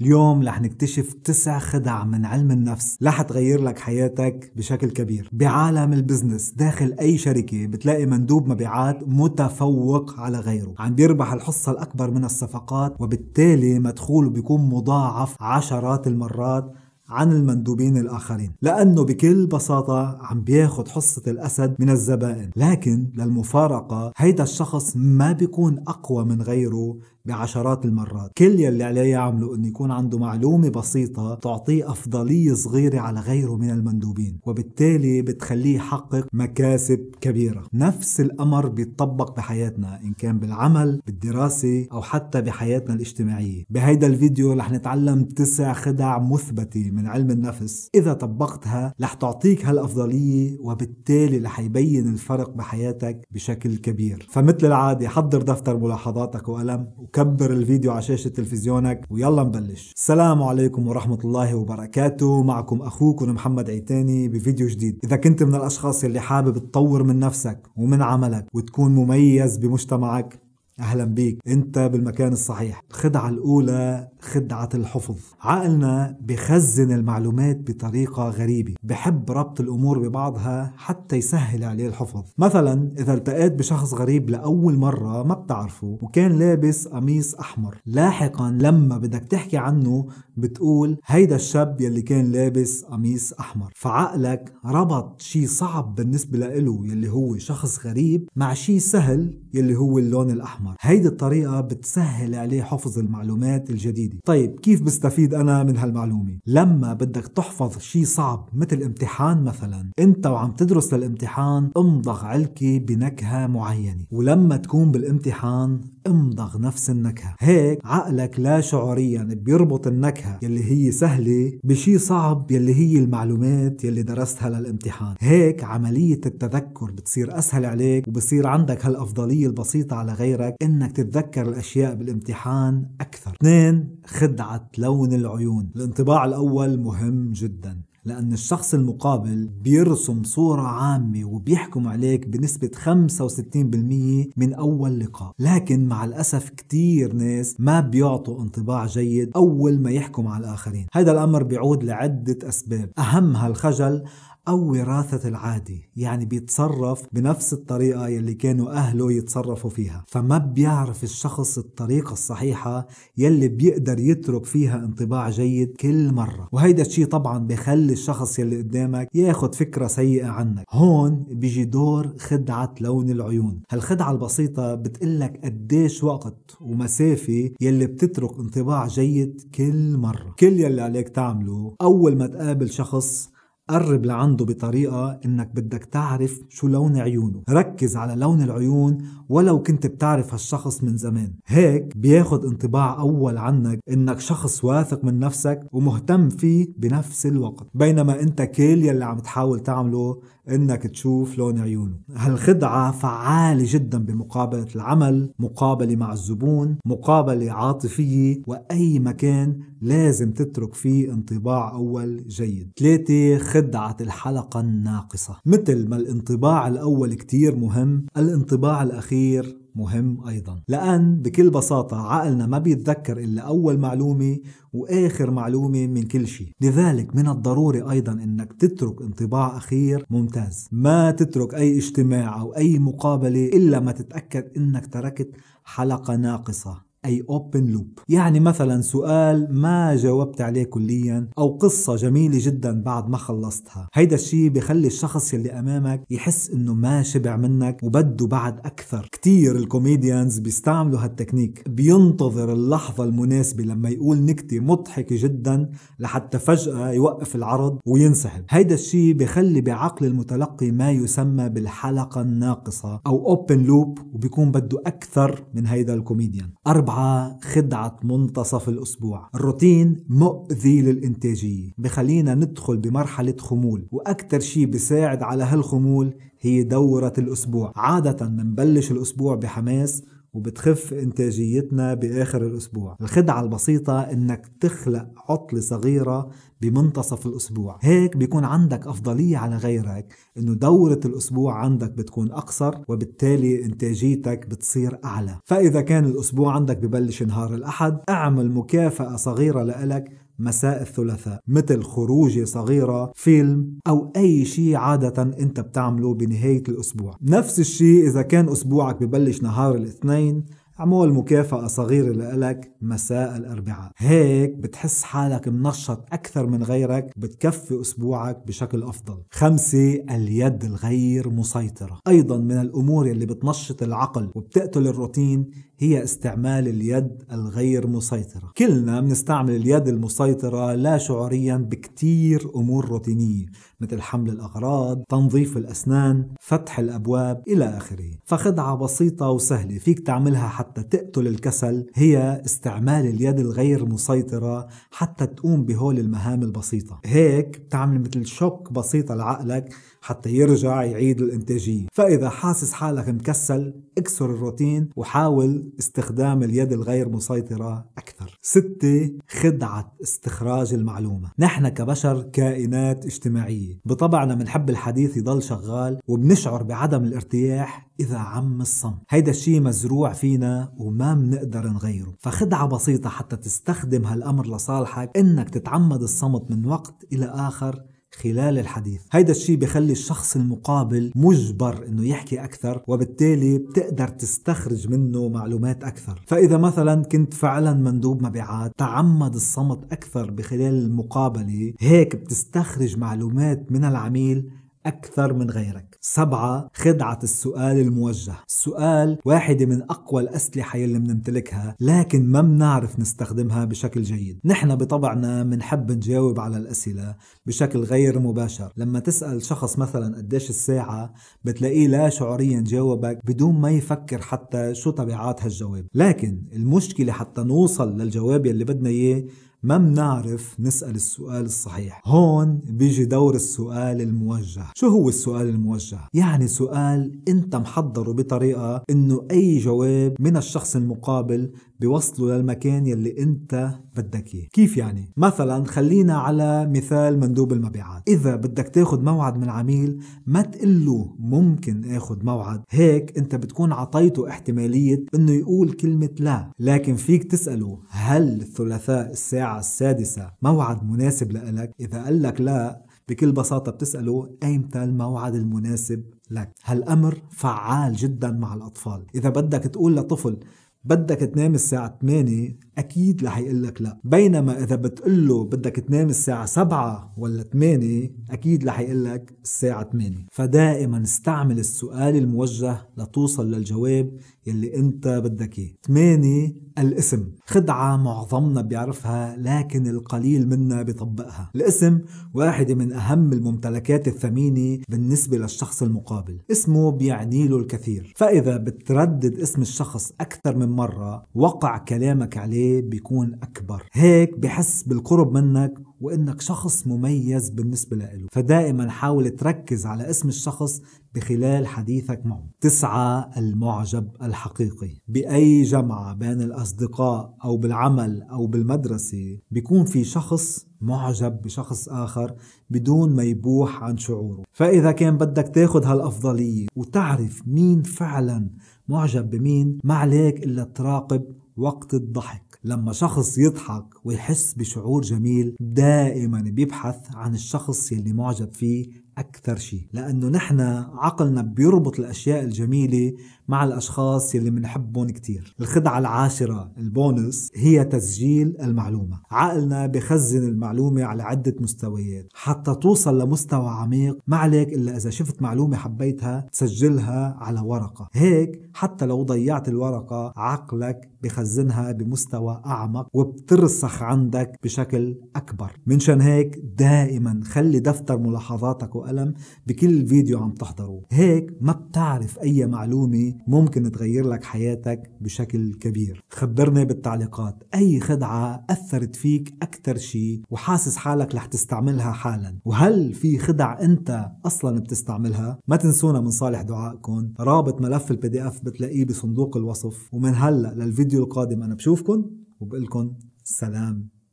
اليوم رح نكتشف تسع خدع من علم النفس رح تغير لك حياتك بشكل كبير. بعالم البزنس داخل أي شركة بتلاقي مندوب مبيعات متفوق على غيره. عم بيربح الحصة الأكبر من الصفقات وبالتالي مدخوله بيكون مضاعف عشرات المرات عن المندوبين الآخرين. لأنه بكل بساطة عم بياخد حصة الأسد من الزبائن. لكن للمفارقة هيدا الشخص ما بيكون أقوى من غيره بعشرات المرات. كل يلي عليه يعمله إنه يكون عنده معلومة بسيطة تعطيه أفضلية صغيرة على غيره من المندوبين وبالتالي بتخليه يحقق مكاسب كبيرة. نفس الأمر بيتطبق بحياتنا إن كان بالعمل بالدراسة أو حتى بحياتنا الاجتماعية. بهيدا الفيديو رح نتعلم تسع خدع مثبتة من علم النفس. إذا طبقتها رح تعطيك هالأفضلية وبالتالي رح يبين الفرق بحياتك بشكل كبير. فمثل العادة حضر دفتر ملاحظاتك وقلم كبر الفيديو على شاشة تلفزيونك ويلا نبلش. السلام عليكم ورحمة الله وبركاته. معكم أخوكم محمد عيتاني بفيديو جديد. إذا كنت من الأشخاص اللي حابب تطور من نفسك ومن عملك وتكون مميز بمجتمعك أهلا بيك. أنت بالمكان الصحيح. الخدعه الأولى خدعة الحفظ. عقلنا بخزن المعلومات بطريقة غريبة. بحب ربط الأمور ببعضها حتى يسهل عليه الحفظ. مثلا إذا التقيت بشخص غريب لأول مرة ما بتعرفه وكان لابس قميص أحمر لاحقا لما بدك تحكي عنه بتقول هيدا الشاب يلي كان لابس قميص أحمر. فعقلك ربط شيء صعب بالنسبة له يلي هو شخص غريب مع شيء سهل يلي هو اللون الأحمر. الأحمر هيدي الطريقة بتسهل عليه حفظ المعلومات الجديدة. طيب كيف بستفيد أنا من هالمعلومة؟ لما بدك تحفظ شيء صعب مثل امتحان مثلا أنت وعم تدرس للامتحان امضغ علكة بنكهة معينة. ولما تكون بالامتحان امضغ نفس النكهة. هيك عقلك لا شعوريا بيربط النكهة يلي هي سهلة بشي صعب يلي هي المعلومات يلي درستها للامتحان. هيك عملية التذكر بتصير أسهل عليك وبصير عندك هالأفضلية البسيطة على غيرك إنك تتذكر الأشياء بالامتحان أكثر. اثنين خدعة لون العيون. الانطباع الأول مهم جدا. لأن الشخص المقابل بيرسم صورة عامة وبيحكم عليك بنسبة 65% من أول لقاء. لكن مع الأسف كتير ناس ما بيعطوا انطباع جيد أول ما يحكم على الآخرين. هذا الأمر بيعود لعدة أسباب. أهمها الخجل أو وراثة العادي يعني بيتصرف بنفس الطريقة يلي كانوا أهله يتصرفوا فيها. فما بيعرف الشخص الطريقة الصحيحة يلي بيقدر يترك فيها انطباع جيد كل مرة. وهيدا الشيء طبعا بخلي الشخص يلي قدامك ياخد فكرة سيئة عنك. هون بيجي دور خدعة لون العيون. هالخدعة البسيطة بتقلك قديش وقت ومسافة يلي بتترك انطباع جيد كل مرة. كل يلي عليك تعمله أول ما تقابل شخص قرب لعنده بطريقة إنك بدك تعرف شو لون عيونه. ركز على لون العيون ولو كنت بتعرف هالشخص من زمان. هيك بياخد انطباع أول عنك إنك شخص واثق من نفسك ومهتم فيه بنفس الوقت. بينما إنت كل يلي عم تحاول تعمله إنك تشوف لون عيونه. هالخدعة فعالة جدا بمقابلة العمل مقابلة مع الزبون مقابلة عاطفية وأي مكان لازم تترك فيه انطباع أول جيد. ثلاثة خدعة الحلقة الناقصة. مثل ما الانطباع الأول كتير مهم الانطباع الأخير مهم أيضا. لأن بكل بساطة عقلنا ما بيتذكر إلا أول معلومة وآخر معلومة من كل شيء. لذلك من الضروري أيضا أنك تترك انطباع أخير ممتاز. ما تترك أي اجتماع أو أي مقابلة إلا ما تتأكد أنك تركت حلقة ناقصة. أي open loop. يعني مثلا سؤال ما جاوبت عليه كليا أو قصة جميلة جدا بعد ما خلصتها. هيدا الشيء بخلي الشخص يلي أمامك يحس إنه ما شبع منك وبده بعد أكثر. كتير ال comedians بيستعملوا هالتكنيك. بينتظر اللحظة المناسبة لما يقول نكتة مضحكة جدا لحتى فجأة يوقف العرض وينسحب. هيدا الشيء بخلي بعقل المتلقي ما يسمى بالحلقة الناقصة أو open loop وبيكون بده أكثر من هيدا الكوميديان. أربعة خدعة منتصف الأسبوع. الروتين مؤذي للإنتاجية. بخلينا ندخل بمرحلة خمول وأكثر شيء بيساعد على هالخمول هي دورة الأسبوع. عادة منبلش الأسبوع بحماس وبتخف إنتاجيتنا بآخر الأسبوع. الخدعة البسيطة إنك تخلق عطلة صغيرة بمنتصف الأسبوع. هيك بيكون عندك أفضلية على غيرك إنه دورة الأسبوع عندك بتكون أقصر وبالتالي إنتاجيتك بتصير أعلى. فإذا كان الأسبوع عندك ببلش نهار الأحد أعمل مكافأة صغيرة لإلك مساء الثلاثاء مثل خروجة صغيرة فيلم أو أي شيء عادة أنت بتعمله بنهاية الأسبوع. نفس الشيء إذا كان أسبوعك ببلش نهار الاثنين اعمل مكافأة صغيرة لإلك مساء الأربعاء. هيك بتحس حالك منشط أكثر من غيرك بتكفي أسبوعك بشكل أفضل. خمسة اليد الغير مسيطرة. أيضا من الأمور اللي بتنشط العقل وبتقتل الروتين هي استعمال اليد الغير مسيطرة. كلنا بنستعمل اليد المسيطرة لا شعوريا بكتير أمور روتينية مثل حمل الأغراض تنظيف الأسنان فتح الأبواب إلى آخره. فخدعة بسيطة وسهلة فيك تعملها حتى تقتل الكسل. هي استعمال اليد الغير مسيطرة حتى تقوم بهول المهام البسيطة. هيك بتعمل مثل شوك بسيطة لعقلك حتى يرجع يعيد الإنتاجية. فإذا حاسس حالك مكسل اكسر الروتين وحاول استخدام اليد الغير مسيطرة أكثر. ستة خدعة استخراج المعلومة. نحن كبشر كائنات اجتماعية. بطبعنا بنحب الحديث يضل شغال وبنشعر بعدم الارتياح إذا عم الصمت. هيدا الشيء مزروع فينا وما بنقدر نغيره. فخدعة بسيطة حتى تستخدم هالأمر لصالحك إنك تتعمد الصمت من وقت إلى آخر خلال الحديث. هيدا الشيء بخلي الشخص المقابل مجبر إنه يحكي أكثر وبالتالي بتقدر تستخرج منه معلومات أكثر. فإذا مثلا كنت فعلا مندوب مبيعات تعمد الصمت أكثر بخلال المقابلة هيك بتستخرج معلومات من العميل أكثر من غيرك. سبعة خدعة السؤال الموجه. السؤال واحدة من أقوى الأسلحة يلي بنمتلكها لكن ما بنعرف نستخدمها بشكل جيد. نحن بطبعنا بنحب نجاوب على الأسئلة بشكل غير مباشر. لما تسأل شخص مثلا قديش الساعة بتلاقيه لا شعوريا جاوبك بدون ما يفكر حتى شو طبيعات هالجواب لكن المشكلة حتى نوصل للجواب يلي بدنا إياه ما منعرف نسأل السؤال الصحيح هون بيجي دور السؤال الموجه شو هو السؤال الموجه؟ يعني سؤال انت محضره بطريقة انه أي جواب من الشخص المقابل بيوصله للمكان يلي انت بدك اياه. كيف يعني؟ مثلا خلينا على مثال مندوب المبيعات. إذا بدك تاخد موعد من عميل ما تقله ممكن آخد موعد. هيك انت بتكون عطيته احتمالية إنه يقول كلمة لا. لكن فيك تسأله هل الثلاثاء الساعة السادسة موعد مناسب لك إذا قال لك لا بكل بساطة بتسأله أيمتى الموعد المناسب لك؟ هالأمر فعال جدا مع الأطفال. إذا بدك تقول لطفل بدك تنام الساعة 8 أكيد رح يقول لك لا. بينما إذا بتقول له بدك تنام الساعة 7 ولا 8 أكيد رح يقول لك الساعة 8 فدائما استعمل السؤال الموجه لتوصل للجواب يلي أنت بدك إياه. 8 الاسم. خدعة معظمنا بيعرفها لكن القليل منا بيطبقها. الاسم واحدة من أهم الممتلكات الثمينة بالنسبة للشخص المقابل. اسمه بيعني له الكثير. فإذا بتردد اسم الشخص أكثر من مرة وقع كلامك عليه بيكون أكبر. هيك بحس بالقرب منك وإنك شخص مميز بالنسبة له فدائما حاول تركز على اسم الشخص بخلال حديثك معه. تسعة المعجب الحقيقي. بأي جمعة بين الأصدقاء أو بالعمل أو بالمدرسة بيكون في شخص معجب بشخص آخر بدون ما يبوح عن شعوره. فإذا كان بدك تاخد هالأفضلية وتعرف مين فعلا معجب بمين ما عليك إلا تراقب وقت الضحك. لما شخص يضحك ويحس بشعور جميل دائما بيبحث عن الشخص يلي معجب فيه أكثر شيء لأنه نحن عقلنا بيربط الأشياء الجميلة مع الأشخاص يلي منحبهم كتير. الخدعة العاشرة البونس هي تسجيل المعلومة. عقلنا بخزن المعلومة على عدة مستويات. حتى توصل لمستوى عميق ما عليك إلا إذا شفت معلومة حبيتها تسجلها على ورقة. هيك حتى لو ضيعت الورقة عقلك بخزنها بمستوى أعمق وبترسخ عندك بشكل أكبر. منشان هيك دائما خلي دفتر ملاحظاتك وقلم بكل فيديو عم تحضره هيك ما بتعرف أي معلومة ممكن تغير لك حياتك بشكل كبير. خبرني بالتعليقات. أي خدعة أثرت فيك أكثر شيء وحاسس حالك رح تستعملها حالا؟ وهل في خدع أنت أصلا بتستعملها؟ ما تنسونا من صالح دعائكم. رابط ملف ال PDF بتلاقيه بصندوق الوصف. ومن هلأ للفيديو القادم أنا بشوفكن وبقلكن سلام.